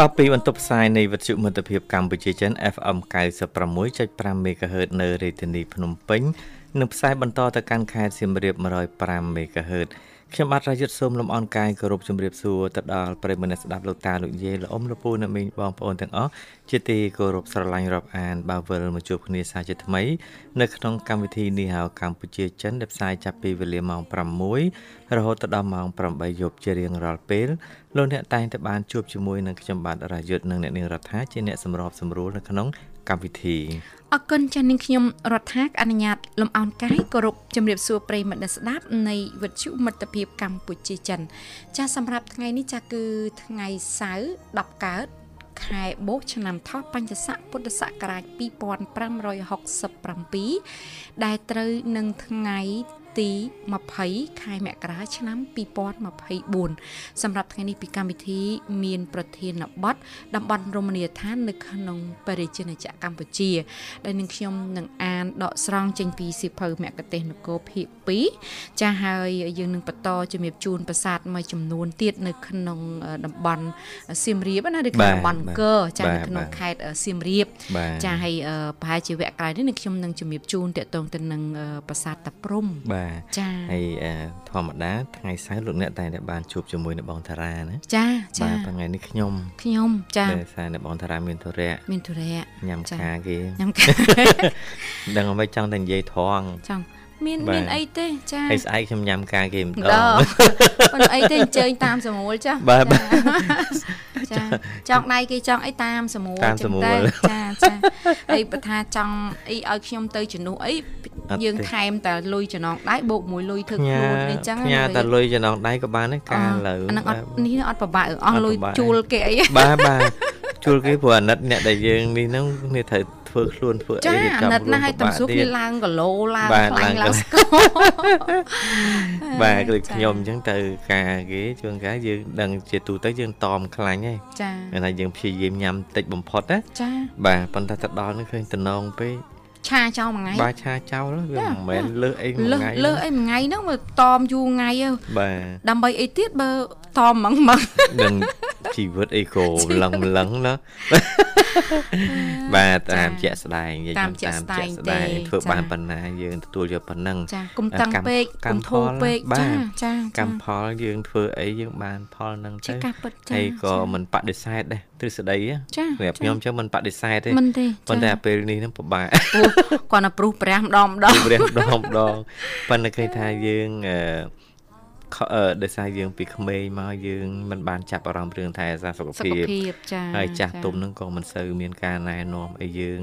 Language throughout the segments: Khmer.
បាទពីបន្ទប់ផ្សាយនៃវិទ្យុមិត្តភាពកម្ពុជាចិន FM 96.5 MHz នៅរាជធានីភ្នំពេញនិងផ្សាយបន្តទៅកាន់ខេត្តសៀមរាប105 MHz ខ្ញុំបាទរាយុទ្ធសូមលំអរកាយគោរពជម្រាបសួរទៅដល់ប្រិយមិត្តស្ដាប់លោកតាលោកយាយលោកអ៊ំលោកពូអ្នកមីងបងប្អូនទាំងអស់ជាទីគោរពស្រឡាញ់រាប់អានបើវិលមកជួបគ្នាសាជាថ្មី នៅក្នុងកម្មវិធីនេះហៅកម្ពុជាចិនដែលផ្សាយចាប់ពីវេលាម៉ោង6រហូតដល់ម៉ោង8យប់ជារៀងរាល់ពេលលោកអ្នកតែងតែបានជួបជាមួយនឹងខ្ញុំបាទរាយុទ្ធនិងអ្នកនាងរដ្ឋាជាអ្នកសម្របសម្រួលនៅក្នុងកម្មវិធី អរគុណចាស់នាងខ្ញុំរដ្ឋាអនុញ្ញាតលំអរកាយគោរពជំរាបសួរប្រិយមិត្តអ្នកស្ដាប់នៃវិទ្យុមិត្តភាពកម្ពុជាចិន ចាស់សម្រាប់ថ្ងៃនេះចាស់គឺថ្ងៃសៅរ៍10កើតខែបូកឆ្នាំថោះបញ្ញស័កពុទ្ធសករាជ2567ដែលត្រូវនឹងថ្ងៃ ទី20ខែមករាឆ្នាំ2024សម្រាប់ថ្ងៃនេះពីកម្មវិធី មានប្រធានបទតំបន់រមណីយដ្ឋាននៅក្នុងបរិជាណាចក្រកម្ពុជា ដែលនឹងខ្ញុំនឹងអានដកស្រង់ចេញពីសិភៅមគ្គទេសនគរភាគ2ចាស់ហើយយើងនឹងបន្តជំរាបជូនប្រាសាទមួយចំនួនទៀតនៅក្នុងតំបន់សៀមរាបណានៅក្នុងតំបន់អង្គរចាស់នៅក្នុងខេត្តសៀមរាបចាស់ហើយប្រហែលជាវគ្គក្រោយនេះនឹងខ្ញុំនឹងជំរាបជូនតកតងទៅនឹងប្រាសាទតាព្រំបាទចាហើយធម្មតាថ្ងៃសៅរ៍លោកអ្នកតែតែបានជួបជាមួយនៅបងតារាណាចាចាបាទថ្ងៃនេះខ្ញុំខ្ញុំចាតែសារនៅបងតារាមានធរៈមានធរៈញ៉ាំខាគេញ៉ាំខាដឹងអ្វីចង់តែនិយាយត្រង់ចង់ មានមានអីទេចាហើយស្អែកខ្ញុំញ៉ាំការគេម្ដងមិនអីទេអញ្ជើញតាមសមូលចាបាទចាចង់ដៃគេចង់អីតាមសមូលចឹងតែចាចាហើយបើថាចង់អីឲ្យខ្ញុំទៅជំនួសអីយើងថែមតែលុយចំណងដៃបូកមួយលុយធ្វើខ្លួនអីចឹងញ៉ាតែលុយចំណងដៃក៏បានដែរការលើអាហ្នឹងអត់នេះអត់ពិបាកអស់លុយជួលគេអីបាទបាទជួលគេព្រោះអាណិតអ្នកដែលយើងនេះហ្នឹងនេះត្រូវ ធ្វើខ្លួនធ្វើអីរៀបចំខ្លួនណាស់ឲ្យតំសួរគ្នាឡើងគីឡូឡើងខ្លាំងឡើងស្គរបាទគឺខ្ញុំអញ្ចឹងទៅការគេជួនកាលយើងដឹងជាទូទៅយើងតอมខ្លាញ់ហើយចា៎ថាយើងព្យាយាមញ៉ាំតិចបំផុតណាចាបាទប៉ុន្តែទៅដល់នេះឃើញតំណងពេក ឆាចោលមួយថ្ងៃបាទឆាចោលវាមិនមែនលើសអីមួយថ្ងៃលើសអីមួយថ្ងៃហ្នឹងវាតមយូរថ្ងៃបាទដើម្បីអីទៀតបើតមហ្មងហ្មងនឹងជីវិតអីក៏លឹងលឹងណាបាទតាមជាក់ស្ដែងនិយាយតាមជាក់ស្ដែងធ្វើបានប៉ុណ្ណាយើងទទួលយកប៉ុណ្ណឹងចាគុំតាំងពេកគុំធូរពេកចាចាកម្មផលយើងធ្វើអីយើងបានផលហ្នឹងទៅហើយក៏មិនបដិសេធដែរទ្រឹស្ដីសម្រាប់ខ្ញុំចឹងមិនបដិសេធទេប៉ុន្តែពេលនេះហ្នឹងពិបាកគាត់ណាព្រុសព្រះម្ដងម្ដងព្រះម្ដងម្ដងប៉ុន្តែឃើញថាយើងអឺដោយសារយើងពីក្មេងមកយើងមិនបានចាប់អារម្មណ៍រឿងថែរក្សាសុខភាពហើយចាស់ទុំនឹងក៏មិនសូវមានការណែនាំអីយើង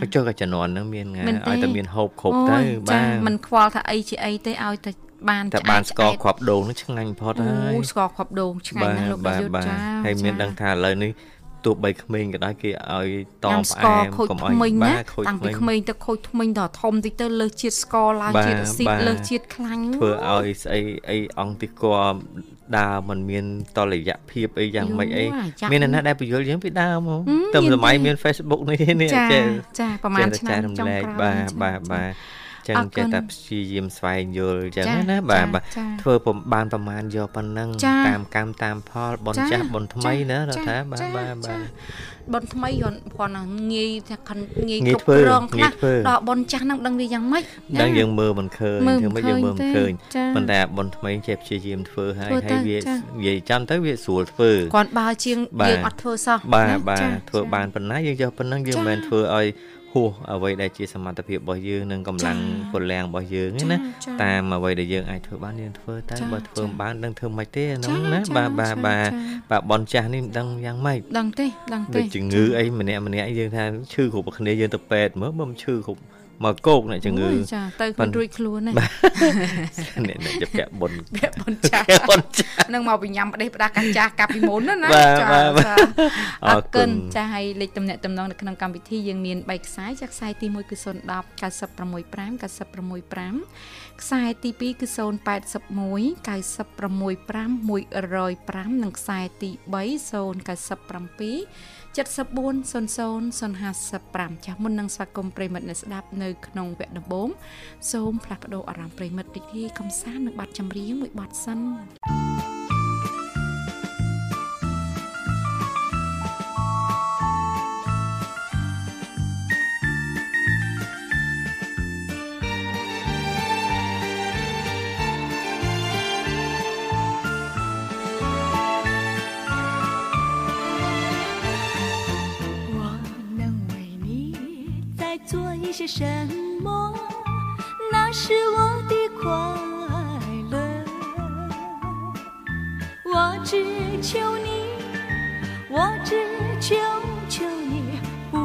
ក៏ចុះក៏ជំនាន់នឹងមានឲ្យតែមានហូបគ្រប់ទៅបាទមិនខ្វល់ថាអីជាអីទេឲ្យតែ បានតែបានស្ករគ្រាប់ដូងនឹងឆ្ងាញ់ផុតហើយស្ករគ្រាប់ដូងឆ្ងាញ់ណាស់លោកប្រយុទ្ធចាហើយមានដឹងថាឥឡូវនេះទោះបីក្មេងក៏ដោយគេឲ្យតបផ្អែមកុំឲ្យបាទខូចតាំងពីក្មេងទៅខូចថ្មិញដល់ធំតិចទៅលើសជាតិស្ករឡើងជាតិស៊ីតលើសជាតិខ្លាញ់ធ្វើឲ្យស្អីអីអង្គទីគរដើមมันមានតលយៈភាពអីយ៉ាងម៉េចអីមានអ្នកណាដែលបញ្យល់យើងពីដើមមកទៅសម័យមាន Facebook នេះនេះចាចាប្រហែលឆ្នាំចុងក្រោយបាទបាទបាទ ចឹងចេះតែព្យាយាមស្វែងយល់ចឹងណាបាទបាទធ្វើបានប្រមាណយកប៉ុណ្ណឹងតាមកម្មតាមផលបនចាស់បនថ្មីណារដ្ឋាបាទបាទបាទបនថ្មីគ្រាន់គ្រាន់ងាយថាងាយគ្រប់គ្រងខ្លះដល់បនចាស់ហ្នឹងដឹងវាយ៉ាងម៉េចដឹងយើងមើលមិនឃើញធ្វើមិនយើងមើលមិនឃើញប៉ុន្តែបនថ្មីចេះព្យាយាមធ្វើហើយហើយវានិយាយចាំទៅវាស្រួលធ្វើគ្រាន់បើជាងយើងអត់ធ្វើសោះបាទបាទធ្វើបានប៉ុណ្ណាយើងយកប៉ុណ្ណឹងយើងមិនមែនធ្វើឲ្យ ហួសអ្វីដែលជាសមត្ថភាពរបស់យើងនិងកម្លាំងពលំរបស់យើងណាតាមអ្វីដែលយើងអាចធ្វើបានយើងធ្វើតែបើធ្វើមិនបានដឹងធ្វើមិនទេហ្នឹងណាបាទបាទបាទបាទបនចាស់នេះមិនដឹងយ៉ាងម៉េចដឹងទេដឹងទេជំងឺអីម្នាក់ម្នាក់យើងថាឈឺគ្រប់គ្នាយើងទៅពេទ្យមើលមិនឈឺគ្រប់ មកគោកអ្នកជំងឺចាទៅខ្លួនរួចខ្លួនណាអ្នកអ្នកจะពាក់បុនពាក់បុនចានឹងមកបញ្ញាំផ្ដេសផ្ដាស់កាចាស់កាពីមុនណាចាអរគុណចាឲ្យលេខតំណែងតំណងនៅក្នុងកម្មវិធីយើងមាន3ខ្សែចាខ្សែទី1គឺ010 965 965ខ្សែទី2គឺ081 965 105និងខ្សែទី3 097 7400055ចាស់មុននឹងស្វាគមន៍ប្រិមិត្តអ្នកស្ដាប់នៅក្នុងវគ្គដំបូងសូមផ្លាស់ប្ដូរអារម្មណ៍ប្រិមិត្តរីករាយកំសាន្តនឹងបទចម្រៀងមួយបទសិន些什么？那是我的快乐。我只求你，我只求求你不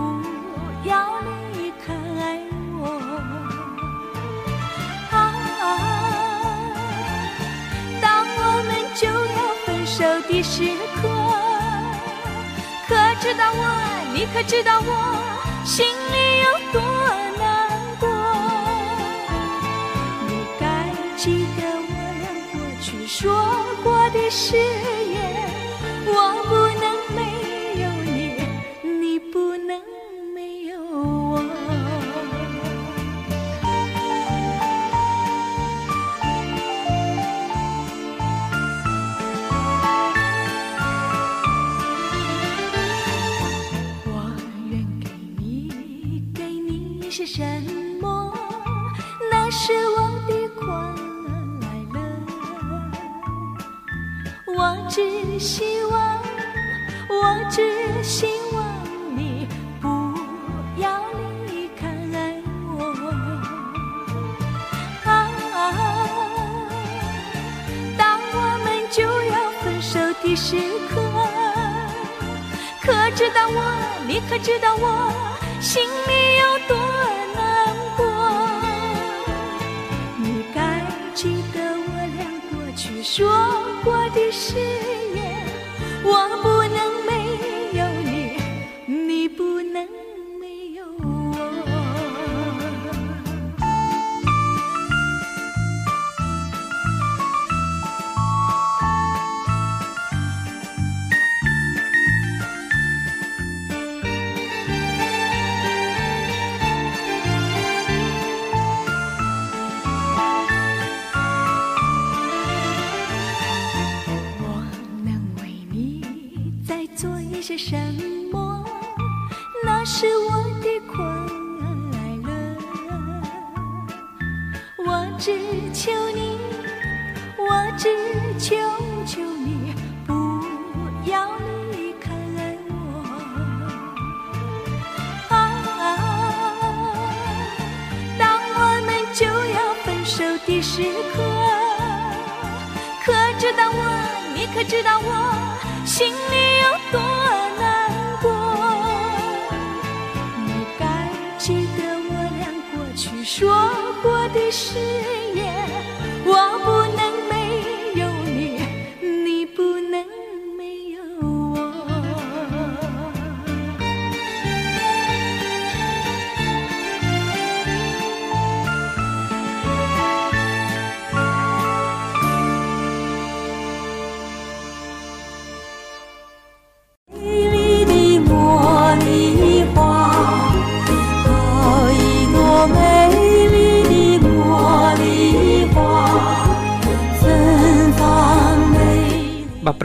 要离开我。啊，当我们就要分手的时刻，可知道我，你可知道我心里有多？说过的誓言，我只希望，我只希望你不要离开我。啊，当我们就要分手的时刻，可知道我，你可知道我心里 cheers.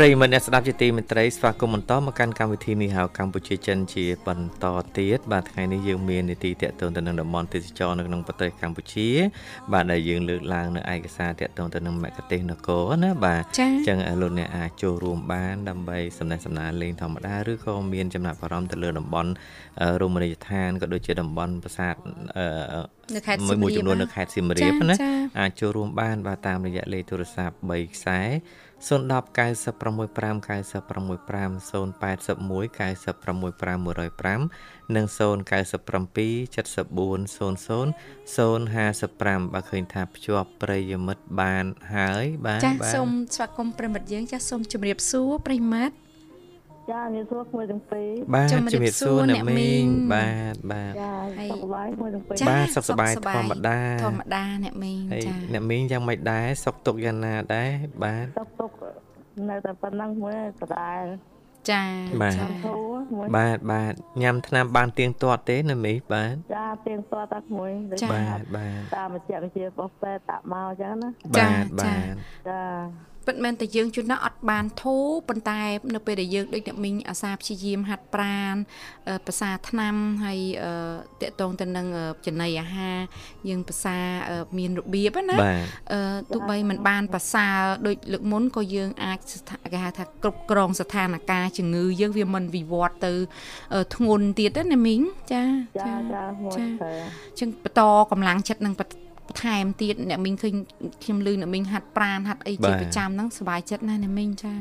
បាទប្រិយមិត្តអ្នកស្ដាប់ជាទីមេត្រីស្វាគមន៍បន្តមកកាន់កម្មវិធីនេះហៅកម្ពុជាចិនជាបន្តទៀតបាទថ្ងៃនេះយើងមាននីតិតកតងទៅនឹងតំបន់ទេសចរនៅក្នុងប្រទេសកម្ពុជា បាទដែលយើងលើកឡើងនៅឯកសារតកតងទៅនឹងមគ្គទេសនគរណាបាទអញ្ចឹងលោកអ្នកអាចចូលរួមបានដើម្បីសំណេះសំណាលលេងធម្មតាឬក៏មានចំណាប់អារម្មណ៍ទៅលើតំបន់រមណីយដ្ឋានក៏ដូចជាតំបន់ប្រាសាទនៅខេត្តសៀមរាបមួយចំនួននៅខេត្តសៀមរាបណាអាចចូលរួមបានបាទតាមរយៈលេខទូរស័ព្ទ3ខ្សែ0 010 965 965 081 965 105និង097 74 00 055បើឃើញថាភ្ជាប់ប្រិយមិត្តបានហើយបាទចាសូមស្វាគមន៍ប្រិមិត្តយើងចាសូមជម្រាបសួរប្រិមិត្ត ចាជំរាបសួរមួយទាំងពីរបាទជំរាបសួរអ្នកមីងបាទបាទចាសុខសប្បាយមួយទាំងពីរបាទសុខសប្បាយធម្មតាធម្មតាអ្នកមីងចាអ្នកមីងយ៉ាងម៉េចដែរសុខទុក្ខយ៉ាងណាដែរបាទសុខទុក្ខនៅតែប៉ុណ្ណឹងមួយដដែលចាបាទបាទបាទញ៉ាំថ្នាំបានទៀងទាត់ទេនៅមីបាទចាទៀងទាត់តាមួយបាទបាទតាមបច្ចេកវិទ្យារបស់ពេទ្យដាក់មកអញ្ចឹងណាបាទបាទចា ពិតមែនតែយើងជួនណាអត់បានធូរប៉ុន្តែ នៅពេលដែលយើងដូចអ្នកមីងអាសាព្យាយាមហាត់ប្រានភាសាថ្នាំហើយតកតងទៅនឹងចំណីអាហារយើងភាសាមានរបៀបណាទោះបីមិនបានភាសាដូចលើកមុនក៏យើងអាចគេហៅថាគ្រប់គ្រងស្ថានភាពជំងឺយើងវាមិនវិវត្តទៅធ្ងន់ទៀតណាមីងចាចាចាចាចឹងបន្តកម្លាំងចិត្តនឹង ថែមទៀតអ្នកមីងឃើញខ្ញុំលឺអ្នកមីងហាត់ប្រានហាត់អីជាប្រចាំហ្នឹងសុបាយចិត្តណាស់អ្នកមីងចា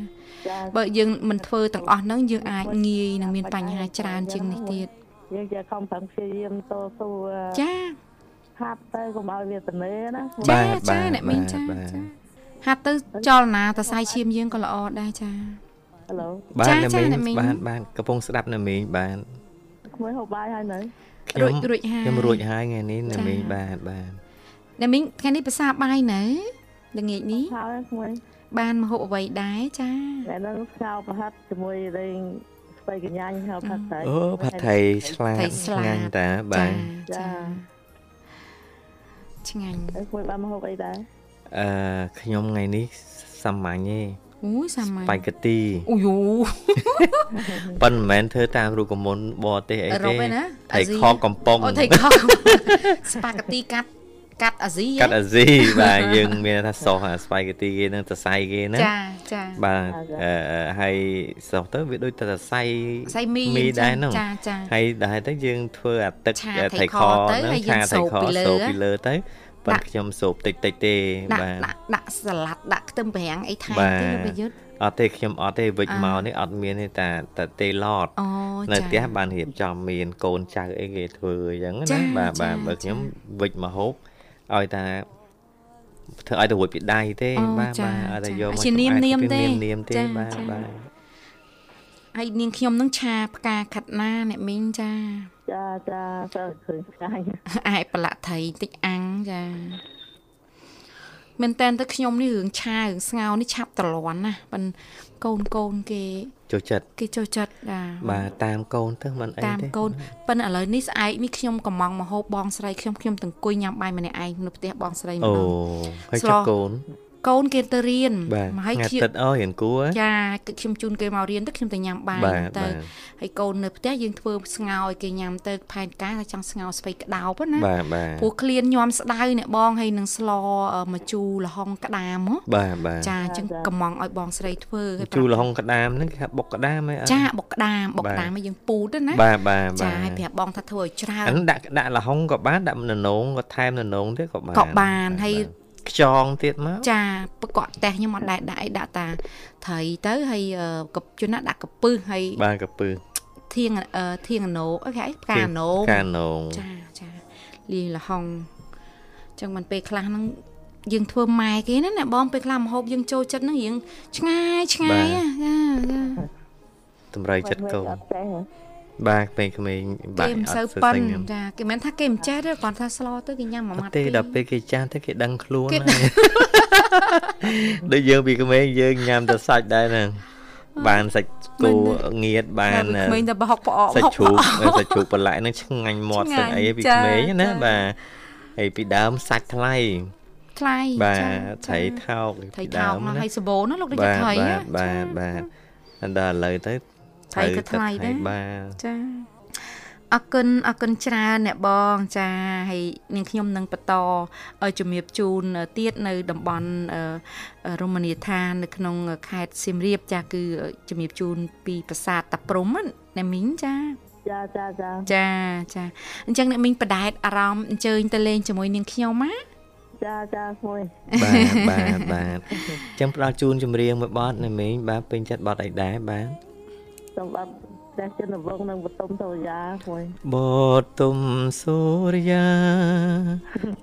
បើយើងមិនធ្វើទាំងអស់ហ្នឹងយើងអាចងាយនឹងមានបញ្ហាច្រើនជាងនេះទៀតយើងជាខំប្រឹងព្យាយាមតស៊ូចាហាត់ទៅកុំឲ្យវាត្នេណាចាចាអ្នកមីងចាចាហាត់ទៅចលនាតសៃឈាមយើងក៏ល្អដែរចាហេឡូបាទអ្នកមីងបាទបាទកំពុងស្ដាប់អ្នកមីងបាទក្មួយហូបបាយហើយនៅរួចរួចហើយខ្ញុំរួចហើយថ្ងៃនេះអ្នកមីងបាទបាទ អ្នកមីងថ្ងៃនេះភាសាបាយនៅល្ងាចនេះហើយមួយបានមហូបអ្វីដែរចាតែនឹងស្ងោប្រហិតជាមួយលេងស្បៃកញ្ញាញហៅផាត់ត្រីអូផាត់ត្រីឆ្លាតឆ្ងាញ់តាបាទចាឆ្ងាញ់ហើយមួយបានមហូបអីដែរអឺខ្ញុំថ្ងៃនេះសាមញ្ញទេអូយសាមញ្ញស្ប៉ៃកាទីអូយូប៉ុន្តែមិនមែនធ្វើតាមរូបមន្តបរទេសអីទេថៃខកំប៉ុងអូថៃខស្ប៉ាកាទីកាត់ កាត់អាស៊ីកាត់អាស៊ីបាទយើងមានថាសោះស្ប៉ៃកាទីគេនឹងសរសៃគេណាចាចាបាទហើយសោះទៅវាដូចទៅសរសៃសៃមីមីដែរហ្នឹងចាចាហើយដែរទៅយើងធ្វើអាទឹកថៃខហ្នឹងឆាថៃខសូពីលើទៅប៉ុន្តែខ្ញុំសូបតិចតិចទេបាទដាក់ដាក់សាឡាត់ដាក់ខ្ទឹមប្រាំងអីថែមទេប្រយុទ្ធអត់ទេខ្ញុំអត់ទេវិចមកនេះអត់មានទេតែតែទេឡតនៅផ្ទះបានរៀបចំមានកូនចៅអីគេធ្វើអញ្ចឹងណាបាទបាទបើខ្ញុំវិចមកហូប ឲ្យតាធ្វើឲ្យទៅរួចពីដៃទេបាទបាទឲ្យតែយកមកជានាមនាមទេនាមទេបាទបាទហើយនាងខ្ញុំនឹងឆាផ្កាខាត់ណាអ្នកមីងចាចាចាទៅឃើញផ្កាអាចប្រឡាក់ត្រីតិចអាំងចាមែនតើទៅខ្ញុំនេះរឿងឆារឿងស្ងោនេះឆាប់ត្រលន់ណាប៉ិនកូនកូនគេ ចូលចិត្តគេចូលចិត្តចាបាទតាមកូនទៅមិនអីទេតាមកូនប៉ិនឥឡូវនេះស្អែកនេះខ្ញុំកំងមហូបបងស្រីខ្ញុំខ្ញុំទាំងអង្គុយញ៉ាំបាយម្នាក់ឯងនៅផ្ទះបងស្រីម្ដងអូហើយចាក់កូន កូនគេទៅរៀនមកឲ្យខ្ញុំទឹកអើរៀនគួរចាខ្ញុំជូនគេមករៀនទៅខ្ញុំទៅញ៉ាំបាយទៅហើយកូននៅផ្ទះយើងធ្វើស្ងោឲ្យគេញ៉ាំទៅផែនការថាចង់ស្ងោស្វ័យក្តោបណាព្រោះក្លៀនញោមស្ដៅអ្នកបងហើយនឹងស្លមកជូរល្ហុងក្តាមហ៎បាទបាទចាអញ្ចឹងកំងឲ្យបងស្រីធ្វើហើយជូរល្ហុងក្តាមហ្នឹងគេថាបុកក្តាមហ៎ចាបុកក្តាមបុកក្តាមឲ្យយើងពូតណាបាទបាទចាឲ្យប្រាប់បងថាធ្វើឲ្យច្រើនអាហ្នឹងដាក់ដាក់ល្ហុងក៏បានដាក់ននងក៏ថែមននងទៀតក៏បានក៏បានហើយ ខ្យងទៀតមកចាប្រកក់តេះខ្ញុំអត់ដែរដាក់អីដាក់តាត្រីទៅហើយកជន់ណាដាក់កពឹសហើយបានកពឹសធៀងធៀងណូអូខេផ្កាណូផ្កាណូចាចាលាយលហុងចឹងមិនពេលខ្លះហ្នឹងយើងធ្វើម៉ែគេណាអ្នកបងពេលខ្លះមហូបយើងចូលចិត្តហ្នឹងរៀងឆ្ងាយឆ្ងាយចាចាតម្រៃចិត្តកូន បាទពេលក្មេងបាក់អត់សូវប៉ិនចាគេមិនថាគេមិនចេះទេគាត់ថាស្លោទៅគេញ៉ាំមួយម៉ាត់ទេដល់ពេលគេចាស់ទៅគេដឹងខ្លួនហើយដូចយើងពីក្មេងយើងញ៉ាំតែសាច់ដែរហ្នឹងបានសាច់គោងៀតបានក្មេងតែបោកផ្អកសាច់ជ្រូកសាច់ជ្រូកបន្លែហ្នឹងឆ្ងាញ់មាត់ស្អីពីក្មេងណាបាទហើយពីដើមសាច់ថ្លៃថ្លៃបាទថៃថោកពីដើមហើយសបូនណាលោកដូចថៃបាទបាទបាទដល់ឥឡូវទៅ ថ្លៃក៏ថ្លៃដែរបាទចាអរគុណអរគុណច្រើនអ្នកបងចាហើយនាងខ្ញុំនឹងបន្តឲ្យជំរាបជូនទៀតនៅតំបន់រមណីយដ្ឋាននៅក្នុងខេត្តសៀមរាបចាគឺជំរាបជូនពីប្រាសាទតាព្រំណាមីងចាចាចាចាចាចាអញ្ចឹងអ្នកមីងបដែតអារម្មណ៍អញ្ជើញទៅលេងជាមួយនាងខ្ញុំណាចាចាក្មួយបាទបាទបាទចឹងផ្ដល់ជូនចម្រៀងមួយបទណាមីងបាទពេញចិត្តបទអីដែរបាទ សម្បត្តិតែចិនវងនិងបតុមតវយាក្មួយបទទុំសូរិយា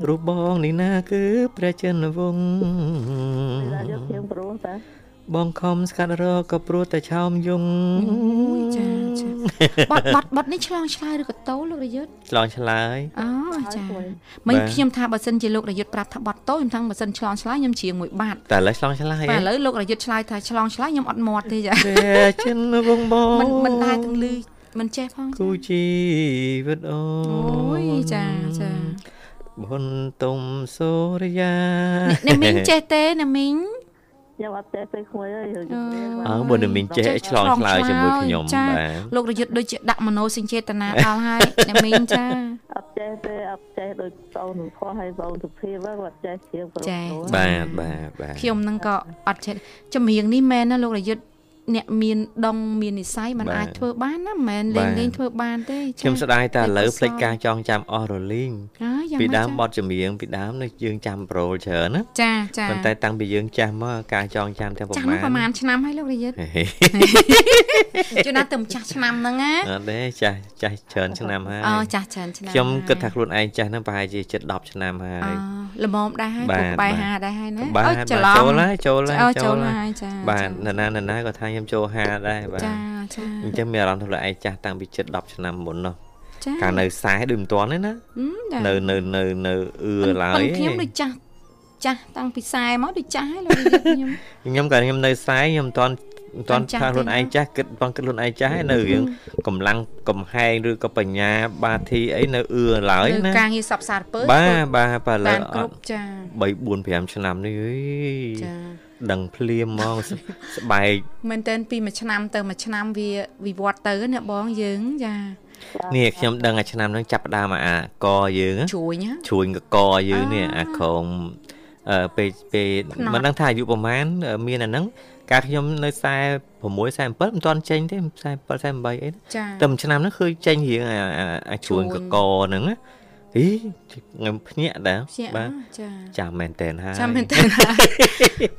រូបបងនេះណាគឺព្រះចិនវង្សតែយកធៀងព្រោះតាបងខំស្កាត់រកក៏ព្រោះតែឆោមយងអូយចាចាបត់បត់បត់នេះឆ្លងឆ្លើយឬក៏តោលោករយុទ្ធឆ្លងឆ្លើយអូ ចាក្មួយមិញបាទខ្ញុំថាបើសិនជាលោករយុទ្ធប្រាប់ថាបត់តោខ្ញុំថាបើសិនឆ្លងឆ្លើយខ្ញុំច្រៀងមួយបាតតែឥឡូវឆ្លងឆ្លើយបាទឥឡូវលោករយុទ្ធឆ្លើយថាឆ្លងឆ្លើយខ្ញុំអត់មាត់ទេចាព្រះចិនវង្សបងមិនមិនដែរទាំងលឺមិនចេះផងគូជីវិតអូអូយចាចាបុនទុំសូរិយាអ្នកមីងចេះទេអ្នកមីង ខ្ញុំអត់ចេះទេក្មួយអើយរឿងជំនាញអើបើនឹងមីងចេះឆ្លងឆ្លើយជាមួយខ្ញុំចាបាទលោករយុទ្ធដូចជាដាក់មโนសញ្ចេតនាដល់ហើយអ្នកមីងចាអត់ចេះទេអត់ចេះដូចបងនឹងខុសហើយបងសុភាពហ្នឹងគាត់ចេះធៀងព្រោះចាព្រោះបាទបាទបាទខ្ញុំនឹងក៏អត់ចេះចម្រៀងនេះមែនណាលោករយុទ្ធ អ្នកមានដងមាននិស័យมันអាចធ្វើបានណាមិនមែនលេងលេងធ្វើបានទេចាខ្ញុំស្ដាយតែឥឡូវតែកុសលផ្លេចការចងចាំអស់រលីងអើយ៉ាងពីម៉េចដើមចាបទចម្រៀងពីដើមនេះយើងចាំប្រូលច្រើនណាចាចាប៉ុន្តែតាំងពីយើងចាស់មកការចងចាំទាំងប្រចាស់មានោះណប្រហែលឆ្នាំហើយលោករយុទ្ធហេហេជួនណាទៅម្ចាស់ឆ្នាំហ្នឹងណាអត់ទេចាស់ចាស់ច្រើនឆ្នាំហើយអូចាស់ច្រើនឆ្នាំខ្ញុំគិតថាហើយខ្លួនឯងចាស់ហ្នឹងប្រហែលជាជិត10ឆ្នាំហើអយល្មមដែរហើយបាទពុកបែបាទហាដែរហើយណាបាទអូបាទច្រឡំចូលហើយចូលហើយអូចូលចូលហើយហើយចាបាទនរណានរណាក៏ថាខ្ញុំចូល50ដែរបាទចាចាអញ្ចឹងមានអារម្មណ៍ថាខ្លួនឯងចាស់តាំងពីជិត10ឆ្នាំមុននោះចាកាលនៅខ្សែដូចមិនទាន់ទេណាហឹមចានៅនៅនៅនៅអឺឡើយប៉ុន្តែខ្ញុំដូចចាស់ចាស់តាំងពីខ្សែមកដូចចាស់ហើយលោករយុទ្ធខ្ញុំខ្ញុំកាលខ្ញុំនៅខ្សែខ្ញុំមិនទាន់ មិនទាន់ចាស់ថាខ្លួនទេណាឯងចាស់គិតបងគិតខ្លួនឯងចាស់ហើយនៅរឿងកម្លាំងកំហែងឬក៏បញ្ញាបាធីអីនៅអឺឡើយលើណាការងារសັບសារពើបាទបាទបាទឥឡូបាវនអគ្រប់ត់ចា3 4 5ឆ្នាំនេះអើយចាដឹងភ្លាមហ្មងស្ស្បែកមែនតើពីមួយឆ្នាំទៅមួយឆ្នាំវាវិវត្តទៅណាបងយើងចានេះខ្ញុំដឹងអាឆ្នាំហ្នឹងចាប់ផ្ដើមអាកយើងណាជួយណាជ្រួញកកយើងនេះអាក្រងអឺពេលពេលផ្នត់មិនដឹងថាអាយុប្រហែលអឺមានអាហ្នឹង កាលខ្ញុំនៅ46 47មិនទាន់ចេញទេ47 48អីណាចាតែមួយឆ្នាំហ្នឹងឃើញចេញរៀងអាអាអាជ្រួញកកហ្នឹងណាហីងឹមភ្ញាក់ដែរជាបាទចាចាំមែនតើហើយចាំមែនតើ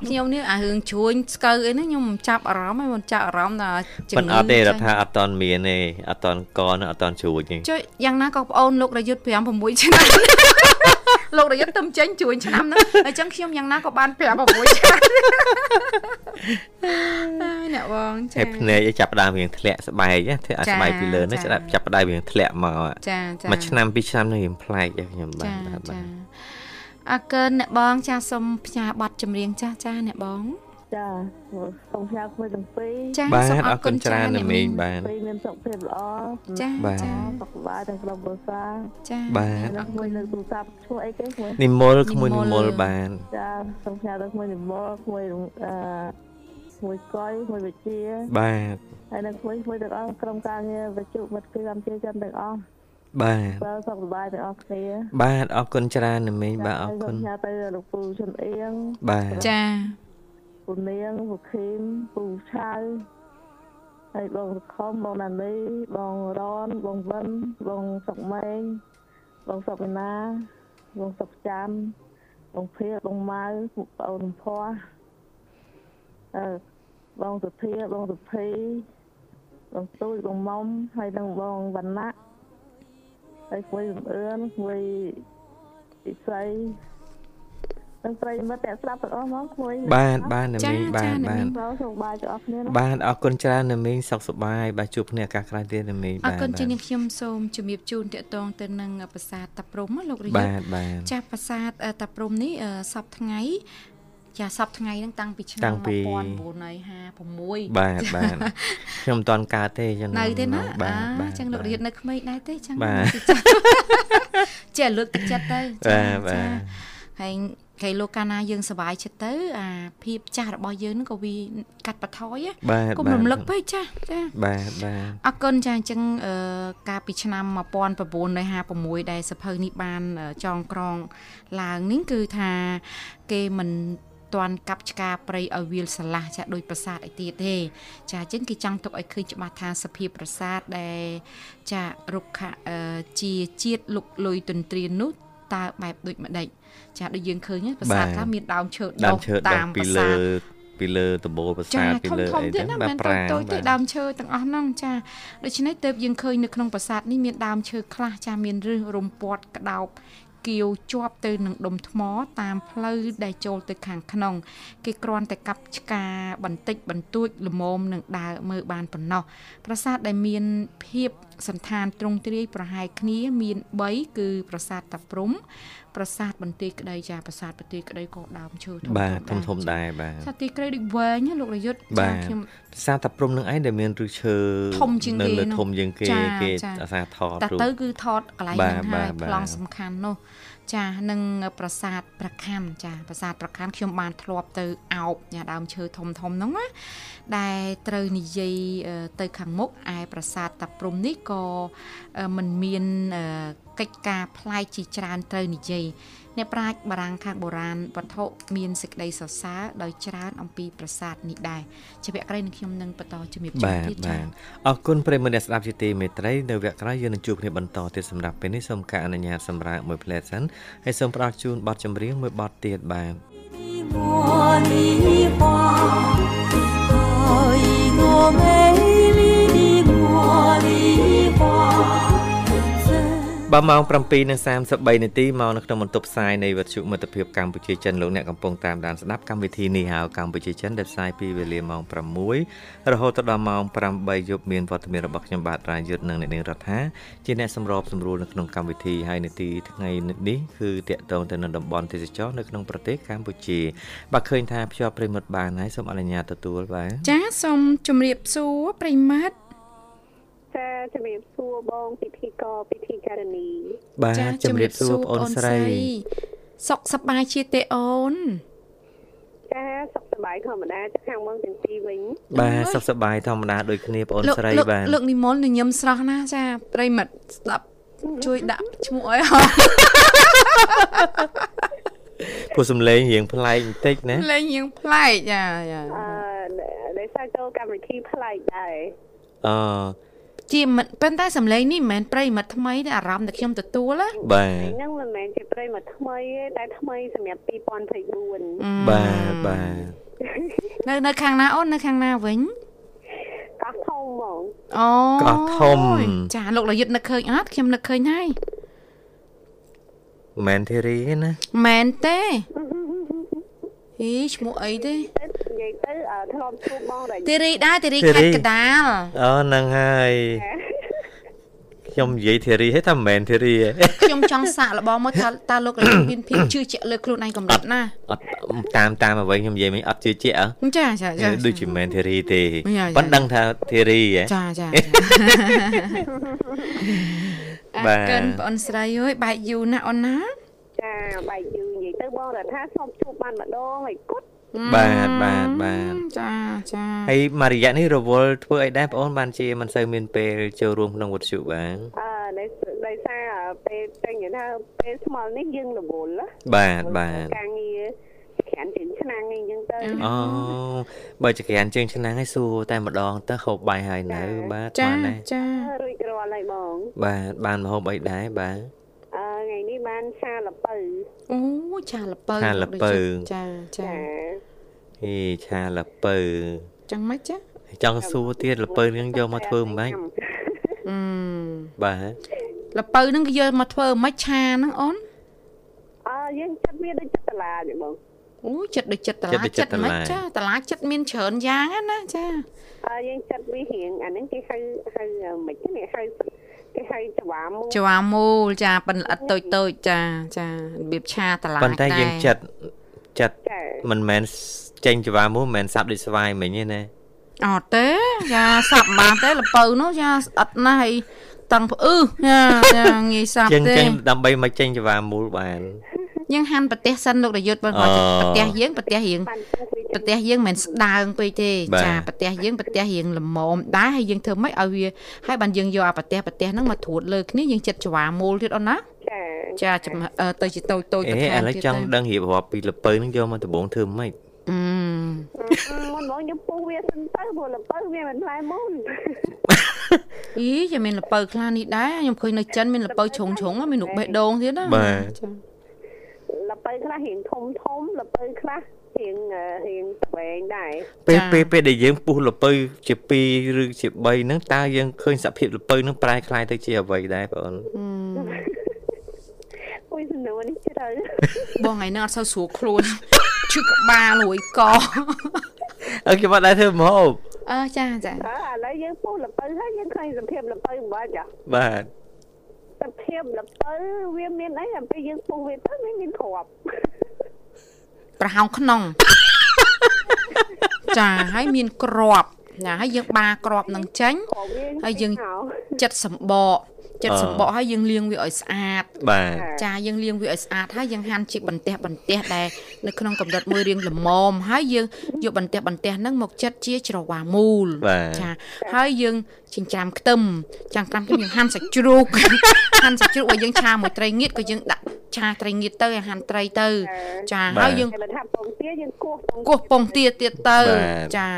ខ្ញុំនេះអារឿងជួញស្កើអីហ្នឹងខ្ញុំមិនចាប់អារម្មណ៍ហើយមិនចាប់អារម្មណ៍ថាជំប៉ុន្តែអត់ទេចារដ្ឋាអត់តន់មានទេអត់តន់កនៅអត់តន់ជ្រួញទេចុះយ៉ាងណាក៏ប្អូនលោករយុទ្ធ5 6ឆ្នាំ លោករយុទ្ធទៅចេញជួញឆ្នាំហ្នឹងអញ្ចឹងខ្ញុំយ៉ាងណាក៏បាន5 6ឆ្នាំហើយអ្នកបងចាហើយភ្នែកឯងចាប់ផ្ដើមរៀងធ្លាក់ស្បែកណាធ្លាក់អាចាស្បែកពីលើនេះចាចាប់ចាប់ផ្ដើមរៀងធ្លាក់មកចាចាមួយឆ្នាំពីរឆ្នាំនេះរៀងប្លែកដែរខ្ញុំបាទចាបាទបាចាទអរគុណអ្នកបង ចាសូមផ្ញើប័ណ្ណចម្រៀងចាស់ចាស់អ្នកបង ចាសូមផ្សាយក្មួយទាំងពីរចាបាទសូមអរគុណច្រើនណាស់មីងបាទពីរមានសុខភាពល្អចាបាទចាសុខសប្បាយទាំងក្រុមគ្រួសារចាបាទហើយមួយនៅទូរស័ព្ទឈ្មោះអីគេក្មួយនិមលក្មួយនិនិមមលលបានចាសូមផ្សាយដល់ក្មួយនិមលក្មួយអឺក្មួយកយក្មួយវិជាបាទហើយនឹងក្មួយក្មួយទាំងអស់ក្រុមការងារវិទ្យុមិត្តភាពកម្ពុជាចិនទាំងអស់បាទបើសុខសប្បាយទាំងអស់គ្នាបាទអរគុណច្រើនណាស់មីងបាទអរគុណសូមផ្សាយទៅលោកពូជុនអៀងបាទចា ពូនាងពូខីមពូឆៅហើយបងសុខុមបងណានីបងរនបងវិនបងសុកម៉េងបងសុកវិណាបងសុកចាំបងភៀបងម៉ៅបងប្អូនភ័ស្តុអឺបងសុធាបងសុភីបងទូចបងមុំហើយនឹងបងវណ្ណៈហើយគួយសំអឿនគួយពិសី ទាំងប្រិយមិត្តអ្នកស្ដាប់ទាំងអស់មកគួយបាទបាទណាមីងបាទបាទបងសុខបាយទាំងអស់គ្នាណាបាទអរគុណច្រើនណាមីងសុខសប្បាយបាទជួបគ្នាឱកាសក្រោយទៀតណាមីងអរបាទគុណជាងបាទនេះខ្ញុំសូមជំរាបជូនតកតងទៅនឹងប្រាសាទតាព្រំណាលោករយុបាទ្ធទបាទចាស់ប្រាសាទអឺតាព្រំនេះអឺសពថ្ងៃចាសពថ្ងៃហ្នឹងតាំងពីឆ្នាំតាំងពី1956បាទបាទខ្ញុំមិនតាន់កើតទេចឹងនៅទេណាបាអាទបាទចឹងលោករៀននៅក្មេងដែរទេចឹងបាទចេះលើកទឹកចិត្តទៅបាទបាទហើយ គេលោកកាលណាយើងសប្បាយចិត្តទៅអាភាពចាស់របស់យើងហ្នឹងក៏វាកាត់បន្ថយណាបាទកុំរំលឹកពេកចាស់ចាបាទបាទអរគុណចាអញ្ចឹងអឺកាលពីឆ្នាំ1956ដែលសភៅនេះបានអឺចងក្រងឡើងនេះគឺថាគេមិនតាន់កាប់ឆ្ការព្រៃឲ្យវាលស្រឡះចាដោយប្រាសាទអីទៀតទេចាអញ្ចឹងគេចង់ទុកឲ្យឃើញច្បាស់ថាសភាពប្រាសាទដែលចារុក្ខអឺជាជាតិលុកលុយទន្ទ្រាននោះតើបែបដូចម្ដេច ចាដូចយើងឃើញប្រាសាទខ្លះមានដើមឈើដើដុមះឈើដុះតាមពីប្រាសាលើទពីលើដំបូលប្រាចាសាទពីធំលើធំអីទៀតហ្នឹងណាបាទមិនប្រាងតូចៗទេបាទដើមឈើទាំងអស់ហ្នឹងចាដូច្នេះទើបយើងឃើញនៅក្នុងប្រាសាទនេះមានដើមឈើខ្លះចាមានរឹសរំពាត់ក្តោបគៀវជាប់ទៅនឹងដុំថ្មតាមផ្លូវដែលចូលទៅខាងក្នុង គេគ្រាន់តែកាប់ឆ្កាបន្តិចបន្តួចល្មមនឹងដើរមើលបានប៉ុណ្ណោះប្រាសាទដែលមានភាព សន្តានទ្រង់ទ្រាយប្រហែលគ្នាមាន3គឺប្រាសាទតាព្រំប្រាសាទបន្ទាយក្តីចាប្រាសាទបន្ទាយក្តីក៏ដើមឈើធំៗបាទធំធំចាដែរបាទសាទីក្រីដូចវែងណាលោករយុទ្ធបាទខ្ញុំភាសាតាព្រំនឹងឯងដែលមានឫសឈើធំជាងនៅគេលើនោះធំជាងគេចាគេចាអាសាថតតែរូបទៅគឺថតកន្លែងបាទហ្នឹងហើយបាទប្លង់សំខាន់នោះ ចានឹងប្រាសាទប្រខាន់ចាប្រាសាទប្រខាន់ខ្ញុំបានធ្លាប់ទៅអោបញ៉ាដើមឈើធំធំហ្នឹងណាដែលត្រូវនិយាយអឺទៅខាងមុខឯប្រាសាទតាព្រំនេះក៏អឺមិនមានអឺកិច្ចការប្លែកជាច្រើនត្រូវនិយាយ អ្នកប្រាជ្ញបារាំងខាងបុរាណវត្ថុមានសេចក្តីសរសើរដោយច្រើនអំពីប្រាសាទនេះដែរជាវគ្គក្រោយនឹងខ្ញុំនឹងបន្តជំរាបជូន បាទ ទៀត បា ចា៎ ទអរគុណប្រិយមិត្តអ្នកស្ដាប់ជាទីមេត្រីនៅវគ្គក្រោយយើងនឹងជួបគ្នាបន្តទៀតសម្រាប់ពេលនេះសូមការអនុញ្ញាតសម្រាប់មួយផ្លែសិនហើយសូមផ្ដល់ជូនបទចម្រៀងមួយបទទៀតបាទ 茉莉花，爱多美 បាទម៉ោង7:33នាទីមកនៅក្នុងបន្ទប់ផ្សាយនៃវិទ្យុមិត្តភាពកម្ពុជាចិនលោកអ្នកកំពុងតាមដានស្ដាប់កម្មវិធីនេះហៅកម្ពុជាចិនដែលផ្សាយពីវេលាម៉ោង6រហូតដល់ម៉ោង8យប់មានវត្តមានរបស់ខ្ញុំបាទរាយុទ្ធនិងអ្នកនាងរដ្ឋាជាអ្នកសម្របសម្រួលនៅក្នុងកម្មវិធីហើយនាទីថ្ងៃនេះគឺតាក់ទងទៅនឹងតំបន់ទេសចរនៅក្នុងប្រទេសកម្ពុជាបាទឃើញថាភ្ជាប់ប្រិមិត្តបានហើយសូមអនុញ្ញាតទទួលបាទចាសូមជម្រាបសួរប្រិមត្ត ចាជំរាបសួរបងពិធីករពិធីការនីបាទជំរាបសួរបងអូនស្រី សុខសប្បាយជាទេអូនចាសុខសប្បាយធម្មតាចាខាងបងទាំងពីរវិញបាទសុខសប្បាយធម្មតាដូចគ្នាបងអូនលោកស្រីលោកបាទលោកនិមលញញឹមស្រស់ណាស់ចាប្រិមត្តស្ដាប់ជួយដាក់ឈ្មោះឲ្យហោះពួកសំឡេងរៀងប្លែកបន្តិចណាលេងយើងប្លែកចាចាអឺដែលសារចូលកម្មវិធីប្លែកដែរអ ជាមិនប៉ុន្តែសំឡេងនេះមិនមែនប្រិមត្តថ្មីទេអារម្មណ៍ដែលខ្ញុំទទួលណាបាទហ្នឹងមិនមែនជាប្រិយមកថ្មីទេតែថ្មីសម្រាប់2024បាទបាទនៅនៅខាងណាអូននៅខាងណាវិញកោះធំហ្មងអូកោះធំចាលោករយុទ្ធនឹកឃើញអត់ខ្ញុំនឹកឃើញហើយមែនទេរីទេណាមែនទេ អីឈ្មោះអីទេទៅនិយាយទៅអឺធ្លាប់ជួបបងរយទេរីដែរទេរីទេរីខេត្តកដាលអូហ្នឹងហើយខ្ញុំនិយាយធីរីហើយថាមិនមែនធីរីទេខ្ញុំចង់សាកល្បងមកថាតើលោករយុទ្ធមានភាពជឿជាក់លើខ្លួនឯងកម្រិតណាអត់តាមតាមអ្វីខ្ញុំនិយាយមិញអត់ជឿជាក់ហ៎ចាចាចាដូចជាមិនមែនធីរីទេយ៉ាយ៉ាប៉ុន្តែដឹងថាធីរីហ៎ចាចាចាបាអទរគុណបងអូនស្រីអើយបែកយូរណាស់អូនណាចាបែកយូរនិយាយទៅ បងរដ្ឋាធ្លាប់ជួបបានម្ដងហើយគត់បាទបាទបាទចាចាហើយមករយៈនេះរវល់ធ្វើអីដែរបងអូនបានជាមិនសូវមានពេលចូលរួមក្នុងវត្តជុបាទអឺដោយដោយសារពេលតែនិយាយថាពេលស្មល់នេះយើងរវល់ណាបាទបាទការងារក្រានជើងឆ្នាំងអីចឹងទៅអូបើចក្រានជើងឆ្នាំងឲ្យសួរតែម្ដងទៅហូបបាយហើយនៅបាទចាបានដែរចារួចរាល់ហើយបង បាទបានម្ហូបអីដែរបាទអឺ ថ្ងៃនេះបានឆាលពៅអូឆាលពៅឆាលពៅចាចាចាហេឆាលពៅចឹងម៉េចចាចង់សួរទៀតលពៅនឹងយកមកធ្វើមិនបាច់អឺបាទលពៅហ្នឹងគេយកមកធ្វើមិនឆាហ្នឹងអូនអឺយើងចិត្តវាដូចចិត្តតឡាទេបងអូចិត្តដូចចិត្តតឡាចិត្តមិនចាតឡាចិត្តមានច្រើនយ៉ាងណាចាអឺយើងចិត្តវារៀងអាហ្នឹងគេហៅហៅមិនគេហៅ គេហៅច្វាមូច្វាមូលចាប៉ិនល្អិតតូចតូចចាចារបៀបឆាតឡាប៉ុន្តែយើងចិត្តចិត្តចាមិនមែនចេញច្វាមួយមិនមែនសាប់ដូចស្វាយមិញទេណាអត់ទេចាសាប់បានទេលពៅនោះចាស្អិតណាស់ហើយតឹងផ្អឺចាចាងាយសាប់យើងទេចឹងដើម្បីមកចេញច្វាមូលបាន យើងហាន់ប្រទេសសិនលោករយុទ្ធបើគាត់អូប្រទេសយើងប្រទេសរៀងបានពុះវាប្រទេសយើងមិនមែនស្ដើងពេកទេបាទចាប្រទេសយើងប្រទេសរៀងល្មមដែរហើយយើងធ្វើម៉េចឲ្យវាហើយបានយើងយកអាប្រទេសប្រទេសហ្នឹងមកត្រួតលើគ្នាយើងចិត្តច្វាមូលទៀតអូនណាចាចាចំអឺទៅជាតូចតូចអេទៅឥឡូវចង់ដឹងរៀបរាប់ពីលពៅនឹងយកមកដំបងធ្វើម៉េចអឺមុនបងយើងពុះវាសិនទៅព្រោះលពៅវាមិនផ្លែមុនអីយ៉ាមានលពៅខ្លះនេះដែរខ្ញុំឃើញនៅចិនមានលពៅជ្រុងជ្រុងៗមាននុកបេះដូងទៀតណាបាទចា លពៅខ្លះរៀងធំធំលពៅខ្លះរៀងអឺរៀងស្វែងដែរ ពេល ចា ពេលពេលដែលយើងពុះលពៅជា2ឬជា3ហ្នឹងតើយើងឃើញសភាពលពៅហ្នឹងប្រែคล้ายទៅជាអ្វីដែរបងអូន អឺ អុយសំណួរនេះជ្រៅ បងថ្ងៃហ្នឹងអត់សូវស្រួលខ្លួនឈឺក្បាលរួយក អើខ្ញុំអត់ដែរធ្វើម្ហូប អើចាចា អើឥឡូវយើងពុះលពៅហើយយើងឃើញសភាពលពៅមិនបាច់ចា បាទ សភាពលពៅវាមានអីដល់ពេលយើងពុះវាទៅវាមានគ្រាប់ប្រហោងក្នុងចាហើយមានក្របណាហើយយើងបាក្របនឹងចេញគ្រាប់វាហើយយើងហៅចិត្តសម្បកចិត្តសម្បកហើយយើងលាងវាឲ្យស្អាតបាទចាយើងលាងវាឲ្យស្អាតហើយយើងហាន់ជាបន្ទះបន្ទះដែលនៅក្នុងកម្រិតមួយរៀងល្មមហើយយើងយកបន្ទះបន្ទះហ្នឹងមកចិតជាច្រវាមូលបាទចាហើយយើងចិញ្ច្រាំខ្ទឹមចាំងខ្ទឹមទៅយើងហាន់សាច់ជ្រូកហាន់សាច់ជ្រូកឲ្យយើងឆាមួយត្រីងៀតក៏យើងដាក់ឆាត្រីងៀតទៅឲ្យហាន់ត្រីទៅ ចាហើយយើងគេថាពងទាយើងគោះពងគោះពងទាទៀតទៅចា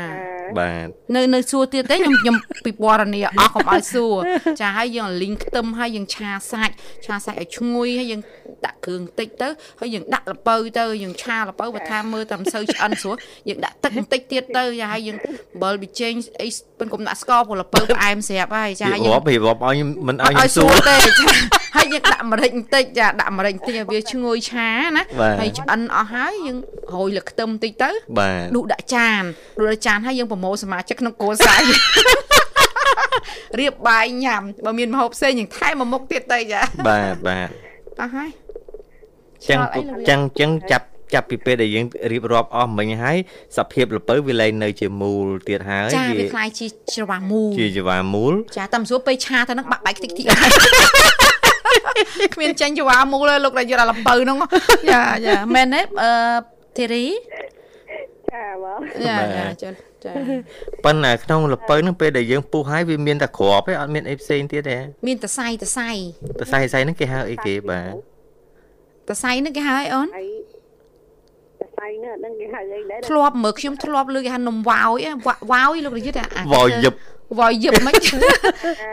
បាទនៅនៅសួរទៀតទេខ្ញុំខ្ញុំពិពណ៌នាអស់កុំឲ្យសួរចាហើយយើងលីងខ្ទឹមហើយយើងឆាសាច់ឆាសាច់ឲ្យឈ្ងុយហើយយើងដាក់គ្រឿងតិចទៅហើយយើងដាក់ល្ពៅទៅយើងឆាល្ពៅបើថាមើលតែមិនសូវឆ្អិនស្រួលយើងដាក់ទឹកបន្តិចទៀតទៅចាហើយយើងអំបិលប៊ីចេងអីប៉ុនកុំដាក់ស្ករព្រោះល្ពៅផ្អែមស្រាប់ហើយចារៀយើងបរៀបរាប់ឲ្យមិនអឲ្យត់ខ្ញុំឲ្យសួស្រួរលទេចាហើយយើងដាក់ម្រេចបន្តិចចាដាក់ម្រេចបន្តិចឲ្យវាឈ្ងុយឆាណាបាទហើយឆ្អិនអស់ហើយយើងរោយលើខ្ទឹមបន្តិចទៅបាទដួសដាក់ចានដួសដាក់ចានហើយយើងប្រមូលសមាជិកក្នុងគ្រួសារយើងរៀបបាយញ៉ាំបើមានម្ហូបផ្សេងយើងថែមមួយមុខទៀតទៅចាបាទបាទអស់ហើយចឹងឆ្លល់អីលោកយាយចឹងចឹងចាប់ ចាប់ពីពេលដែលយើងរៀបរាប់អស់មិញហើយសភាពលពៅវាលែងនៅជាមូលទៀតហើយចាវាខ្លាយជាច្រវាមូលជាច្រវាមូលចាតាមសួរពេលឆាទៅនឹងបាក់បែកតិចតិចគ្មានចាញ់ច្រវាមូលទេលោករាជយុទ្ធអាលពៅហ្នឹងចាចាមែនទេអឺធីរីចាបងចាចាចាចាប៉ុន្តែក្នុងលពៅហ្នឹងពេលដែលយើងពុះហើយវាមានតែក្របទេអត់មានអីផ្សេងទៀតទេមានតសៃតសៃតសៃសៃហ្នឹងគេហៅអីគេបាទតសៃហ្នឹងគេហៅអីអូន ហើយតែសៃនេះអត់ដឹងគេហៅអីដែរធ្លាប់មើលខ្ញុំធ្លាប់លើគេហៅនំវ៉ោយអីវ៉ាវ៉ោយលោករាជអាអាវ៉យយឹបវ៉ោយយឹបមិន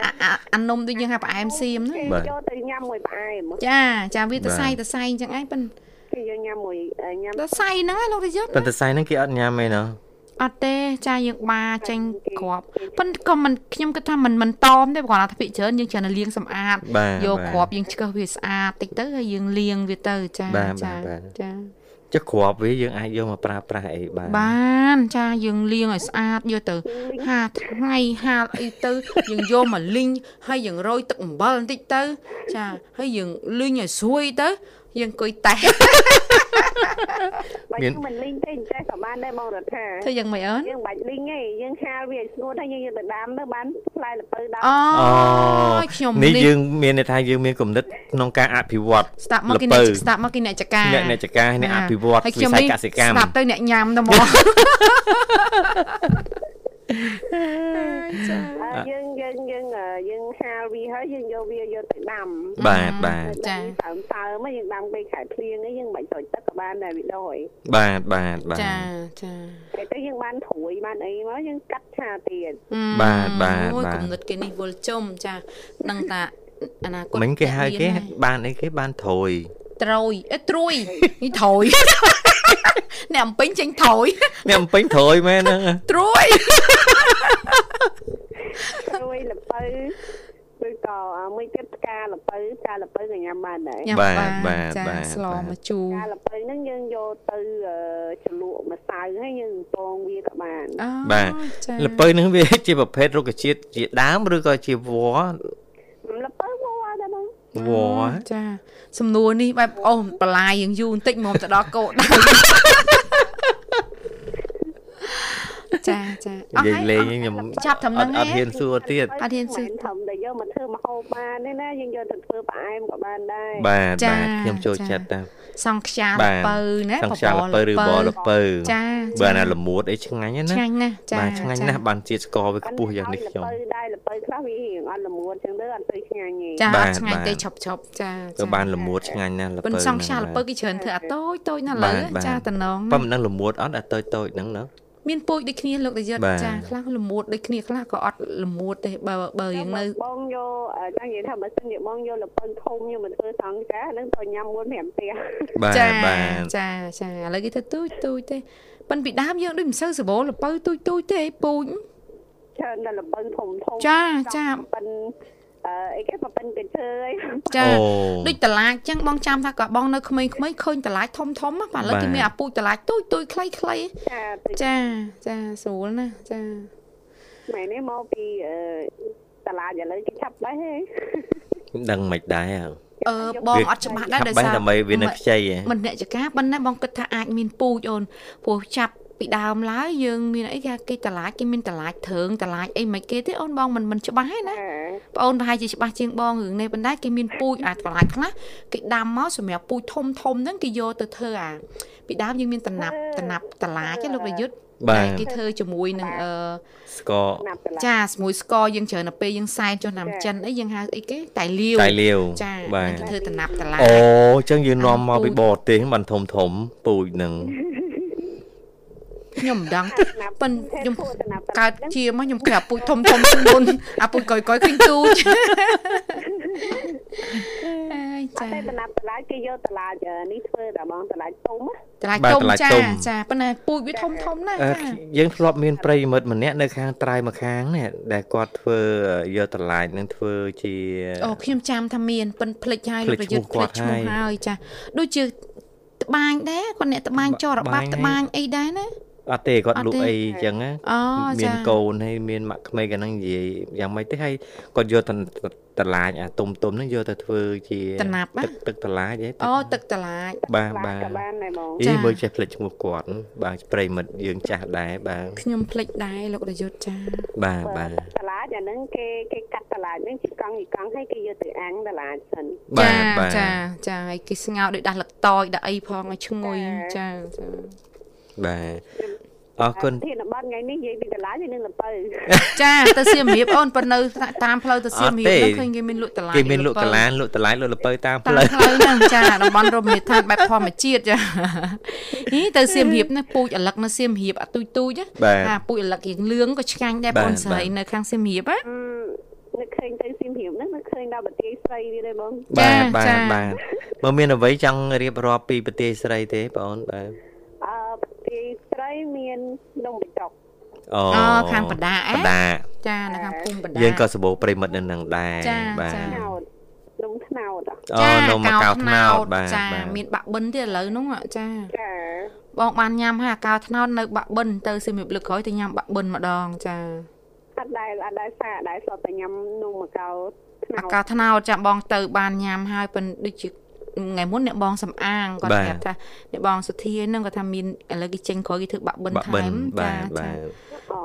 អាអាអានំដូចយើងហៅផ្អែមសៀមហ្នឹងគេបាទយកទៅញ៉ាំមួយផ្អែមចាចាវាតសៃបាទតសៃអញ្ចឹងឯងប៉ិនគេយកញ៉ាំមួយញ៉ាំតសៃហ្នឹងឯងលោករាជប៉ុន្តែតសៃហ្នឹងគេអត់ញ៉ាំទេណោះអត់ទេចាយើងបាចេញគ្រាប់ប៉ិនក៏មិនខ្ញុំគិតថាមិនមិនតមទេគាត់ថាភិកច្រើនយើងច្រើនតែលាងសម្អាតបាទយកបាទគ្រាប់យើងឆ្កឹះវាស្អាតតិចទៅហើយយើងលាងវាទៅចាបាទចាបាទបាទចា ចុះក្របវាយើងអាចយកមកប្រើប្រាស់អីបានបានចាយើងលាងឲ្យស្អាតយកទៅហាថ្ងៃហាលអីទៅយើងយកមកលីងហើយយើងរោយទឹកអំបិលបន្តិចទៅ ចាហើយយើងលីងឲ្យស្រួយទៅយើងអង្គុយតេះ បើយើងមិនលីងទេអញ្ចេះក៏បានដែរបងរដ្ឋាធ្វើយ៉ាងម៉េចអូនយើងមិនបាច់លីងទេយើងហាលវាឲ្យស្ងួតហើយយើងយកទៅដាំទៅបានផ្លែល្ពៅដាំអូអូយខ្ញុំនេះនេះយើងមានន័យថាយើងមានគំនិតក្នុងការអភិវឌ្ឍស្ដាប់មកគេល្អ្នកពៅស្ដាប់មកគេអ្នកចការអ្នកអ្នកចការអ្នកអភិវឌ្ឍហើយវិខ្ញុំស័យនេះកសិកម្មស្ដាប់ទៅអ្នកញ៉ាំទៅមក ហើយយើងយើងយើងអឺយើងហាលវាហើយយើងយកវាយកទៅដាំបាទបាទចាតើមតើមកយើងដាំពេលខែភ្លៀងអីយើងមិនបាច់ត្រួយទឹកក៏បានដែរវាដយបាទបាទបាទចាចាតែទៅយើងបានត្រួយបានអីមកយើងកាត់ឆាទៀតបាទបាទអូយបាទគំនិតគេនេះវល់ជុំចាដឹងតាអនាគតមិញគេហៅគេអ្នកមានហើយបានអីគេបានត្រួយ ត្រួយអេត្រួយនេះត្រួយអ្នកអំពេញចេញត្រួយនេះអំពេញត្រួយមែនហ្នឹងត្រួយត្រួយល្ពៅឬក៏អ่าមួយទៀតផ្កាល្ពៅផ្កាល្ពៅក៏ញ៉ាំបានដែរញ៉ាំបាទបានបាទចាបាទស្លបាទមកជូរផ្កាល្ពៅហ្នឹងយើងយកទៅអឺជ្រលក់ម្សៅហើយយើងពងវាក៏បានអូបាទចាលពៅហ្នឹងវាជាប្រភេទរុក្ខជាតិជាដើមឬក៏ជាវល្លិល្ពៅមកដែរបង វល្លិចាសំណួរនេះបែបអូបន្លាយយើងយូរបន្តិចមកទៅដល់កោដៅចាចាអស់និយាយហើយលេងអស់ខ្ញុំចាប់ត្រឹមអហ្នឹងត់អត់ហ៊ានសួរទៀតអត់ហ៊ានសួរមិនធំតែ យកមកធ្វើម្ហូបបានទេណាយើងយកទៅធ្វើផ្អែមក៏បានដែរបាទចាបាទខ្ញុំចូលចាចិត្តដែរសង្ខ្យាបាល្ទពៅណាសង្ខ្យាលពៅឬបលពៅចាបើណាល្មួតអីឆ្ងាញ់ណាឆ្ងាញ់ណាស់ចាបាទឆ្ងាញ់ណាស់បានជាតិស្ករវាខ្ពស់យ៉ាងនេះខ្ញុំល្ពៅដែរល្ពៅខ្លះវារៀងអត់ល្មួតចឹងទៅអត់ទៅឆ្ងាញ់ទេចាបាអទត់ឆ្ងាញ់បាទទេឈប់ឈប់ចាទៅបានល្មួតឆ្ងាញ់ណាស់ល្ពៅប៉ុន្តែសង្ខ្យាល្ពៅគេច្រើនធ្វើអាតូចតូចណាស់លើបាទបាទចាតំណងប៉ុន្តែមិនដឹងល្មួតអត់អាតូចតូចហ្នឹងណា មានពូជដូចគ្នាលោកតាយុទ្ធបាទចាខ្លះល្មួតដូចគ្នាខ្លះក៏អត់ល្មួតទេបើបើរៀងនៅបងយកអឺចង់និយាយថាបើសិនជាបងយកលពៅធំយកមកធ្វើសង្ការហ្នឹងទៅញ៉ាំ4 5ផ្ទះបាទចាបាទចាចាឥឡូវគេធ្វើទូចទូចទេប៉ិនពីដើមយើងដូចមិនសូវសបោលពៅទូចទូចទេពូជច្រើនដល់លពៅធំធំចាចាប៉ិន អឺអីគេប៉ិនគេធ្វើអីចាអូដូចតឡាចចឹងបងចាំថាក៏បងនៅក្មេងៗឃើញតឡាចធំធំណាបាទឥឡូវបាទគេមានអាពូជតឡាចទូចទូចខ្លីខ្លីចាទៅចាចាស្រួលណាស់ចាម៉ែនេះមកពីអឺតឡាចឥឡូវគេឆាប់បេះហេមិនដឹងមិនដែរហ៎អឺបងអត់ច្បាស់ដែរឆាប់ដោយបេះសារដើម្បីវានៅខ្ចីហ៎មិនអ្នកចការប៉ុន្តែបងគិតថាអាចមានពូជអូនព្រោះចាប់ ពីដើមឡើយយើងមានអីគេគេតឡាចគេមានតឡាចធើងតឡាចអីមិនគេទេអូនបងមិនមិនច្បាស់ទេណាចាបងអូនប្រហែលជាច្បាស់ជាងបងរឿងនេះប៉ុន្តែគេមានពូជអាតឡាចខ្លះគេដាំមកសម្រាប់ពូជធំធំហ្នឹងគេយកទៅធ្វើអាពីដើមយើងមានតំណាប់តំណាប់តឡាចឯងលោកប្រយុទ្ធបាទដែលគេធ្វើជាមួយនឹងអឺស្ករណាប់តឡាចចាជាមួយស្ករយើងច្រើនទៅពេលយើងសែនចុះតាមចិនអីយើងហៅអីគេតែលាវតែលាវចាបាទគេធ្វើតំណាប់តឡាចអូអញ្ចឹងយើងនាំមកពូជពីបរទេសបានធំធំពូជនឹង ខ្ញុំមិនដឹងណាប់ប៉ុនទេខ្ញុំធ្វើណាប់តឡាចកើតជាមកខ្ញុំគេអាពូជធំធំជាងមុនអាពូជកយកយឃើញទូចអើយអចាត់ទេតណាប់តឡាចគេយកតឡាចអឺនេះធ្វើតែបងតឡាចទុំណាតឡាចបាទទុំតឡាចចាទុំចាប៉ុន្តែពូជវាធំធំណាស់អឺចាយើងធ្លាប់មានប្រិយមិត្តម្នាក់នៅខាងត្រៃម្ខាងនេះដែលគាត់ធ្វើយកតឡាចនឹងធ្វើជាអូខ្ញុំចាំថាមានប៉ុនភ្លេចហើយភ្លេលោកចប្រយុទ្ធឈ្មោះភ្លេចឈ្មោះគាត់ហើយហើយចាដូចជាត្បាញដែរគាត់អ្នកត្បាញចោរបាប់ត្បាញត្បាញអីដែរណា អត់ទេគាត់អត់លក់ទេអីអញ្ចឹងណាអូមាចានកូនហើយមានម៉ាក់ក្មេងកាហ្នឹងនិយាយយ៉ាងម៉េចទេហើយគាត់យកតតឡាចអាទុំទុំហ្នឹងយកទៅធ្វើជាតំណាប់ណាទឹកទឹកតឡាចហ៎ទឹកអូទឹកតឡាចបាទតឡាបាចទក៏បានដែរបងអីចាមើលចេះផ្លេចឈ្មោះគាត់បាទប្រិយមិត្តយើងចាស់ដែរបាទខ្ញុំភ្លេចដែរលោករយុទ្ធចាបាទបាទតឡាចអាហ្នឹងគេគេកាត់តឡាចហ្នឹងជាកង់ជាកង់ហើយគេយកទៅអាំងតឡាចសិនបាទបាទចាចាហើយគេស្ងោរដូចដាស់លឹកតយដាក់អីផងឲ្យឈ្ងុយចាចា បាទអរគុណធានបတ်ថ្ងៃនេះនិយាយពីតឡាចហើយនឹងលពៅចាទៅសៀមរាបអូនប៉ុន្នៅតាមផ្លូវទៅសៀមរាបហ្នឹងឃើញគេមានលក់តឡាចគេមានលក់តឡានលក់តឡានលក់លពៅតាមតាមផ្លូវផ្លូវហ្នឹងចាតំបន់រមណីយដ្ឋានបែបធម្មជាតិចាហីទៅសៀមរាបណាពូជអាឡឹកនៅសៀមរាបអាទុយទុយណាបាទអាពូជអាឡឹករៀងលឿងក៏ឆ្ងាញ់ដែរបាទបងស្រីបាទនៅខាងសៀមរាបណាអឺនឹកឃើញទៅសៀមរាបហ្នឹងនឹកឃើញដល់ប្រទេសស្រីទៀតទេបងបាទចាបាទចាបាទមើលមានអ្វីចង់រៀបរាប់ពីប្រទេសស្រីទេបងអូនបាទអឺប្រ ទេសស្រីមាននំបញ្ចុកអូអូខាងបដាអេបដាចានៅខាងភូមិបដាយើងក៏សបោប្រិយមិត្តនៅនឹងដែរចាបាទចាថ្នោតនំថ្នោតហ៎អូនំមកកៅថ្នោតបាទចាបាទមានបាក់បិនទៀតឥឡូវហ្នឹងចាចាបងបានញ៉ាំហើយអាកៅថ្នោតនៅបាក់បិនទៅសៀមរាបលើកក្រោយទៅញ៉ាំបាក់បិនម្ដងចាអត់ដែលអត់ដែលសាកដែលស្លតែញ៉ាំនំមកកៅថ្នោអាតកៅថ្នោតចាបងទៅបានញ៉ាំហើយប៉ុនដូចជា ថ្ងៃមុនអ្នកបងសំអាងគាត់បាទប្រាប់ថាអ្នកបងសុធាហ្នឹងគាត់ថាមានឥឡូវគេចេញក្រោយគេធ្វើបាក់បិនបាក់បិថែនមបាទចាបាទអូ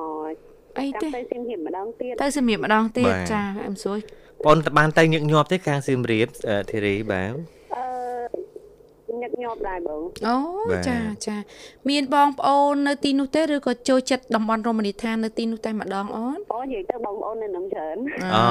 អីចាំទេទៅសៀមរាបម្ដងទៀតទៅសៀមរាបម្ដងទៀតបាទចាអឹមសួយបងតបានទៅញឹកញាប់ទេខាងសៀមរាបអឺធីរីបាទអឺញឹកញាប់ដែរបងអូបាទចាចាមានបងប្អូននៅទីនោះទេឬក៏ចូលចិត្តតំបន់រមណីយដ្ឋាននៅទីនោះតែម្ដងអូនអូនិយាយទៅបងប្អូននៅនឹងច្រើនអូ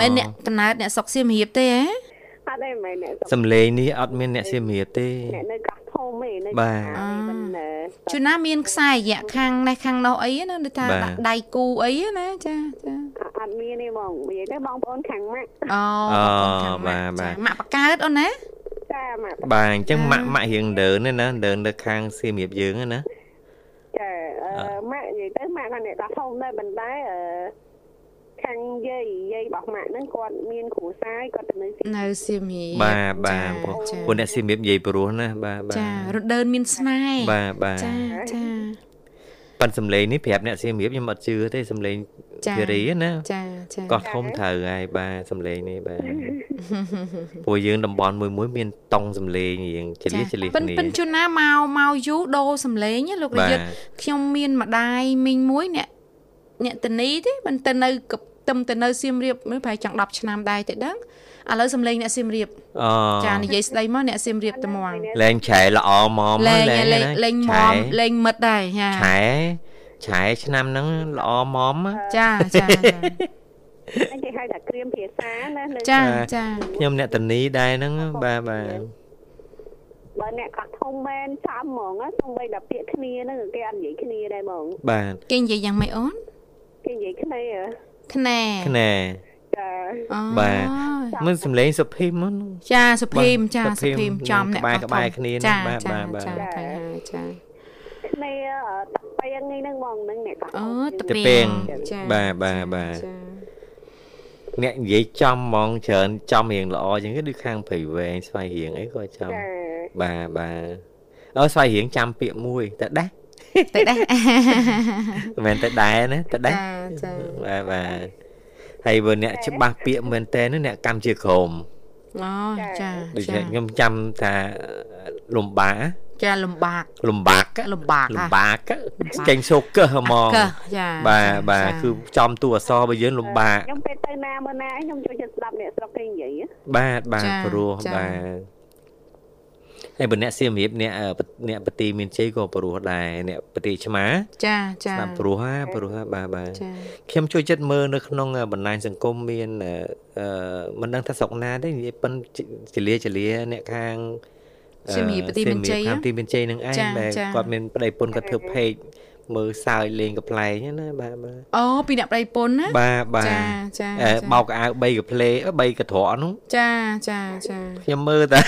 មែនអ្នកកំណើតអ្នកសុកសៀមរាបទេហ៎អ ត់ទេមែនអ្នកសុខសំលេងនេះអត់មានអ្នកសៀមរាបទេអ្នកនៅកោះធំឯងនៅបាទខាងមិនអឺជួនណាមានខ្សែរយៈខាងនេះខាងនោះអីណាដូចថាបាទដាក់ដៃគូអីណាចាចាអត់មានទេបងនិយាយទៅបងប្អូនខាងម៉ាក់អូអូបងប្អូនខាងម៉ាក់បាទចាម៉ាក់បកើតអូនណាចាម៉ាក់បាទអញ្ចឹងអឺម៉ាក់ម៉ាក់រៀងដើរនេះណាដើរនៅខាងសៀមរាបយើងហ្នឹងណាចាអឺម៉ាក់និយាយទៅម៉ាក់គាត់អ្នកកោះធំដែរប៉ុន្តែអឺ ខាងយាយយាយរបស់ម៉ាក់ហ្នឹងគាត់មានគ្រូសាយគាត់ទៅនៅសៀមនៅសៀមរាបបាទបាទចាព្រោះចាព្រោះអ្នកសៀមរាបនិយាយព្រោះណាបាទបាទចារដើនមានស្នេហ៍បាទបាទចាចាប៉ិនសំលេងនេះប្រាប់អ្នកសៀមរាបខ្ញុំអត់ជឿទេសំលេងចាធីរីណាចាចាកោះធំត្រូវហើយបាទសំលេងនេះបាទព្រោះយើងតំបន់មួយមួយមានតង់សំលេងរៀងចលៀសចលៀសប៉ិនគ្នាប៉ិនជួនណាមកមកយូរដូរសំឡេងណាលោករបាទយុទ្ធខ្ញុំមានម្ដាយមីងមួយអ្នកអ្នកតនីទេមិនទៅនៅក ទឹមទៅនៅសៀមរាបមើលប្រហែលចង់10ឆ្នាំដែរទៅដឹងឥឡូវសំឡេងអ្នកសៀមរាបអូចានិយាយស្ដីមកអ្នកសៀមរាបត្មងលែងឆែល្អមកមកលេងលែងលេងណាលេងឆែមមលេងមិត្តដែរចាឆែឆែឆ្នាំហ្នឹងល្អមកណាចាចាអញ្ចឹងគេហៅថាក្រៀមភាសាណានៅចាបាទចាខ្ញុំអ្នកតនីដែរហ្នឹងបាទបាទបើអ្នកក៏ធំមែនចាំហ្មងណាសូម្បីតែពាក្យគ្នាហ្នឹងគេអត់និយាយគ្នាដែរហ្មងបាទគេនិយាយយ៉ាងម៉េចអូនគេនិយាយគ្នាហ៎ ខ្នែខ្នែចាអូបាទមិនសំឡេងសុភីមហ្នឹងចាសុភីមចាសុសុភីមភីមចំអ្នកក្បែរក៏ក្បែរគ្នាហ្នឹងចាបាទចាបាទបាទចាឃើញហើយចាគ្នាតាក់ពេងហ្នឹងហ្មងហ្នឹងអ្នកក៏អូធំតាតាពេពេងងចាបាទបាទបាទចាអ្នកនិយាយចំហ្មងច្រើនចំរៀងល្អជាងគេដូចខាងព្រៃវែងស្វ័យរៀងអីក៏ចំចាបាទបាទអូស្វ័យរៀងចាំពាក្យមួយតដាស់ ទៅដែរមិនមែនតដែរណាតដាស់ចាចាបាទបាទហើយបើអ្នកច្បាស់ពាក្យមែនតើនោះអ្នកកម្មជាក្រុមអូចាដូចចាខ្ញុំចាំថាលំបាកចាលំបាកលំបាកលំបាកលំហ่ะបាកចេញសូកកឹះហ្មងកឹះចាបាទបាទចាគឺចំតួអក្សររបស់យើងលំបាកខ្ញុំពេលទៅណាមើលណាខ្ញុំចូលចិត្តស្ដាប់អ្នកស្រុកគេនិយាយហ៎បាទបាទចាព្រោះចាបាទ ហើយបើអ្នកសៀមរាបអ្នកអឺអ្នកបទីមានជ័យក៏ព្រោះដែរអ្នកបទីឆ្មា ចាចាស្ដាប់ព្រោះហ่าព្រោះហ่าបាទបាទចាខ្ញុំជួយចិត្តមើលនៅក្នុងបណ្ដាញសង្គមមានអឺអឺមិនដឹងថាស្រុកណាទេនិយាយប៉ិនចលាចលាអ្នកខាងអឺសៀមរាបបទីមានជ័យសៀមរាបខាងបទីមានជ័យនឹងឯងចាដែលចាគាត់មានប្តីប្រពន្ធគាត់ធ្វើផេក មើលសើចលេងកំ pl ែងណាបាទបាទអូពីអ្នកប្រៃពុនណាបាទបាទចាចាអឺចាបោកកៅអៅ3កាផ្លេ3កត្រកនោះចាចាចាខ្ញុំមើលតា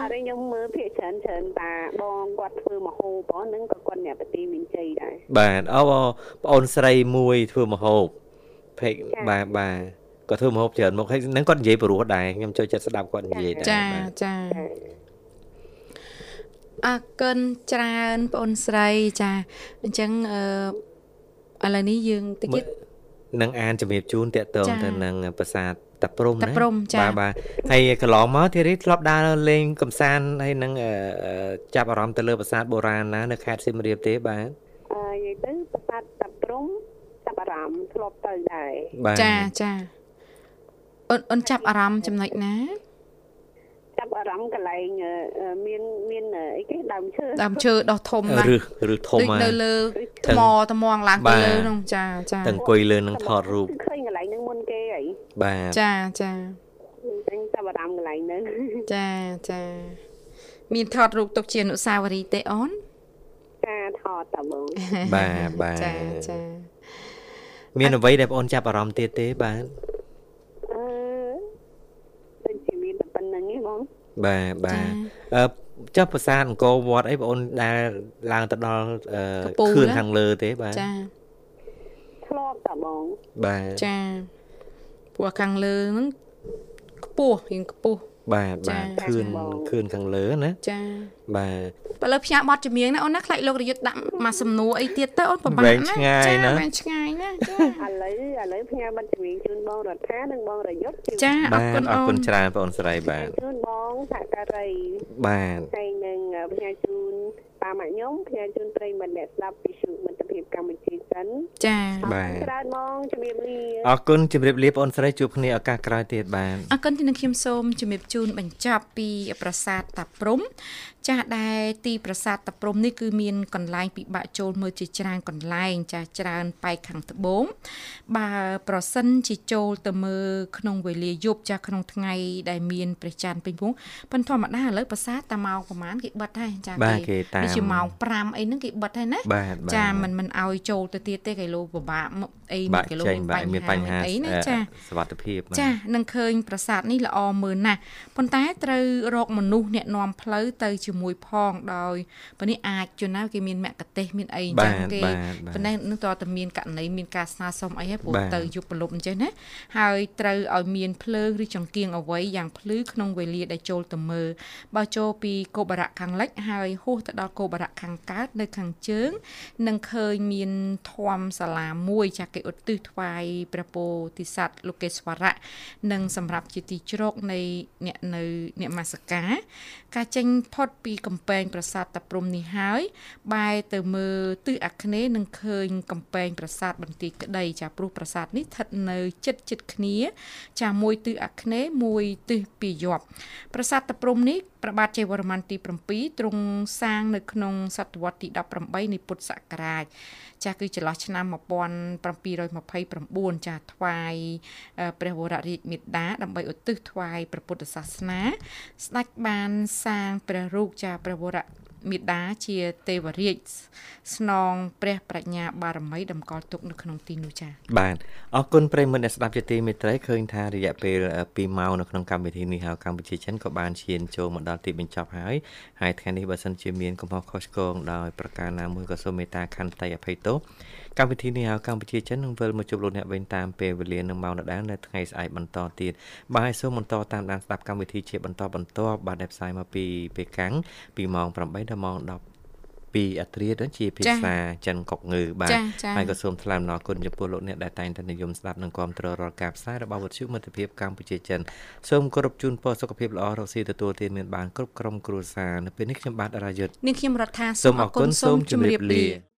អត់ទេខ្ញុំមើលភាគច្រើនច្រើនតាបងគាត់ធ្វើមហោបហ្នឹងក៏គាត់អ្នកបទីមានជ័យដែរបាទអូបងប្អូនស្រីមួយធ្វើមហូបផេកចាបាទបាទគាត់ធ្វើមហូបច្រើនមកហើយនឹងគាត់និយាយព្រោះដែរខ្ញុំចូលចិត្តស្ដាប់គាត់និយាយដែរចាបាទចា អរគុណច្រើនបងអូនស្រីចាអញ្ចឹងអឺឥឡូវនេះយើងតិចទៀតនឹងអានជំរាបជូនតកតងចាទៅនឹងប្រាសាទតាព្រំតាណាព្រំចាបាទបាទហើយកន្លងមកធីរីធ្លាប់ដើរលេងកំសាន្តហើយនឹងអឺអឺចាប់អារម្មណ៍ទៅលើប្រាសាទបុរាណណានៅខេត្តសៀមរាបទេបាទអឺនិយាយទៅប្រាសាទតាព្រំចាប់អារម្មណ៍ធ្លាប់ទៅដែរបាទចាចាអូនអូនចាប់អារម្មណ៍ចំណុចណា ចាប់អារម្មណ៍កន្លែងអឺអឺមានមានអឺអីគេដើមឈើដើមឈើដោះធំណាស់ឬឬធំដូចហ่าនៅលើថ្មថ្មងឡើងបាទៅទលើនោះចាចាទៅអង្គុយលើនឹងថតរូបឃើញកន្លែងហ្នឹងមុនគេហីបាទចាចាអញ្ចឹងចាប់អារម្មណ៍កន្លែងហ្នឹងចាចាមានថតរូបទុកជាអនុស្សាវរីយ៍ទេអូនការថតតើបងបាទបាទចាចាមានអ្វីដែលបងអូនចាប់អារម្មណ៍ទៀតទេបាទ អឺដូចជាមានតែប៉ុណ្្នឹងឯង បងបាទបាចាទអឺចុះប្រាសាទអង្គរវត្តអីបងអូនដែលឡើងទៅដល់អឺកំពូលខឿនណាខាងលើទេបាទចាធ្លាប់តើបងបាទចាព្រោះខាងលើហ្នឹងខ្ពស់រៀងខ្ពស់ បាទចាបាទខឿនបងខឿនខាងលើណាចាបាទបើលើផ្ញើបត់ចម្រៀងណាអូនណាខ្លាចលោករយុទ្ធដាក់មកសំណួរអីទៀតទៅអូនប្រហែលវែងឆ្ងាយណាវែងឆ្ងាយណាចាឥឡូវឥឡូវផ្ញើប័ណ្ណជំនាញជូនបងរដ្ឋានិងបងរយុទ្ធជូនចាអរបាទគុណអរអូគុនណច្រើនបងអូនស្រីបាទជូនបងសហការីបាទហើយនឹងផ្ញើជូន ប៉ាម៉ាក់ខ្ញុំផ្ញើជូនប្រិយមិត្តអ្នកស្ដាប់វិទ្យុមិត្តភាពកម្ពុជាសិនចាបាទច្រើនបងជំរាបលាអរគុណជម្រាបលាបងអូនស្រីជួបគ្នាឱកាសក្រោយទៀតបាទអរគុណទីនឹងខ្ញុំសូមជំរាបជូនបញ្ចប់ពីប្រាសាទតាព្រំចាស់ដែលទីប្រាសាទតាព្រំនេះគឺមានកន្លែងពិបាកចូលមើលជាច្រើនកន្លែងចាស់ច្រើនប៉ែកខាងត្បូងបើប្រសិនជាចូលទៅមើលក្នុងវេលាយប់ចាស់ក្នុងថ្ងៃដែលមានព្រះច័ន្ទពេញវងប៉ុន្តែធម្មតាឥឡូវប្រាសាទតាម៉ោងប្រហែលគេបិទហើយចាបាទគេតាមដូចជាម៉ោង5អីហ្នឹងគេបិទហើយណាបាទបាទចាមិនមិនឲ្យចូលទៅទៀតទេគីឡូពិបាកមកអីបាក់គីឡូចេញបាទមានបញ្ហាអីណាអឺចាសុវត្ថិភាពបាទចានឹងឃើញប្រាសាទនេះល្អមើលណាស់ប៉ុន្តែត្រូវរកមនុស្សអ្នកនាំផ្លូវទៅជាមួយផងដោយប៉ុន្នេះអាចជួនណាគេមានមគ្គទេសមានអីអញ្ចឹងបាទគេបាទបាទប៉ុន្តែនឹងតើតែមានករណីមានការស្នើសុំអីហើយព្រោះបាទទៅយប់ប្រលប់អញ្ចឹងណាហើយត្រូវឲ្យមានភ្លើងឬចង្គៀងអ្វីយ៉ាងភ្លឺក្នុងវេលាដែលចូលទៅមើលបើចូលពីគោបរៈខាងលិចហើយហួសទៅដល់គោបរៈខាងកើតនៅខាងជើងនឹងឃើញមានធម្មសាលាមួយចាស់គេឧទ្ទិសថ្វាយព្រះពោធិសត្វលោកេស្វរៈនិងសម្រាប់ជាទីជ្រកនៃអ្នកនៅអ្នកមាសកា ការចេញផុតពីកំពែងប្រាសាទតាព្រំនេះហើយ បែរទៅមើលទិសអាគ្នេយ៍នឹងឃើញកំពែងប្រាសាទបន្ទាយក្តីចាព្រោះប្រាសាទនេះស្ថិតនៅជិតជិតគ្នា ចាមួយទិសអាគ្នេយ៍មួយទិសពីយប់ប្រាសាទតាព្រំនេះព្រះបាទជ័យវរ្ម័នទី7ទ្រង់សាងនៅក្នុងសតវត្សទី18នៃពុទ្ធសករាជចាស់គឺចន្លោះឆ្នាំ1729ចាស់ថ្វាយព្រះវររាជមេដាដើម្បីឧទ្ទិសថ្វាយព្រះពុទ្ធសាសនា ស្ដេចបានសាងព្រះរូបចាស់ព្រះវរ មេដាជាទេវរាជស្នងព្រះប្រាជ្ញាបារមីតម្កល់ទុកនៅក្នុងទីនោះចា៎បាទអរគុណប្រិយមិត្តអ្នកស្ដាប់ជាទីមេត្រីឃើញថារយៈពេល2ម៉ោងនៅក្នុងកម្មវិធីនេះហើយកម្ពុជាចិនក៏បានឈានចូលមកដល់ទីបញ្ចប់ហើយហើយថ្ងៃនេះបើសិនជាមានកំហុសខុសឆ្គងដោយប្រការណាមួយក៏សូមមេត្តាខន្តីអភ័យទោស កម្មវិធីនេះហើយកម្ពុជាចិននឹងវិលមកជួបលោកអ្នកវិញតាមពេលវេលានឹងម៉ោងដដែលនៅថ្ងៃស្អែកបន្តទៀតបាទហើយសូមបន្តតាមដានស្ដាប់កម្មវិធីជាបន្តបន្ទាប់បាទដែលផ្សាយមកពីពេលកាំងពីម៉ោង8ដល់ម៉ោង10ពីអត្រាទៅជាភាសាចិនកុកងើបាទហើយក៏សូមថ្លែងអំណរគុណចំពោះលោកអ្នកដែលតែងតែនិយមស្ដាប់និងគាំទ្ររាល់ការផ្សាយរបស់វិទ្យុមិត្តភាពកម្ពុជាចិនសូមគោរពជូនពរសុខភាពល្អរកស៊ីទទួលទានមានបានគ្រប់ក្រុមគ្រួសារនៅពេលនេះខ្ញុំបាទរាយុទ្ធនាងខ្ញុំរដ្ឋាសូមអរគុណសូមជម្រាបលា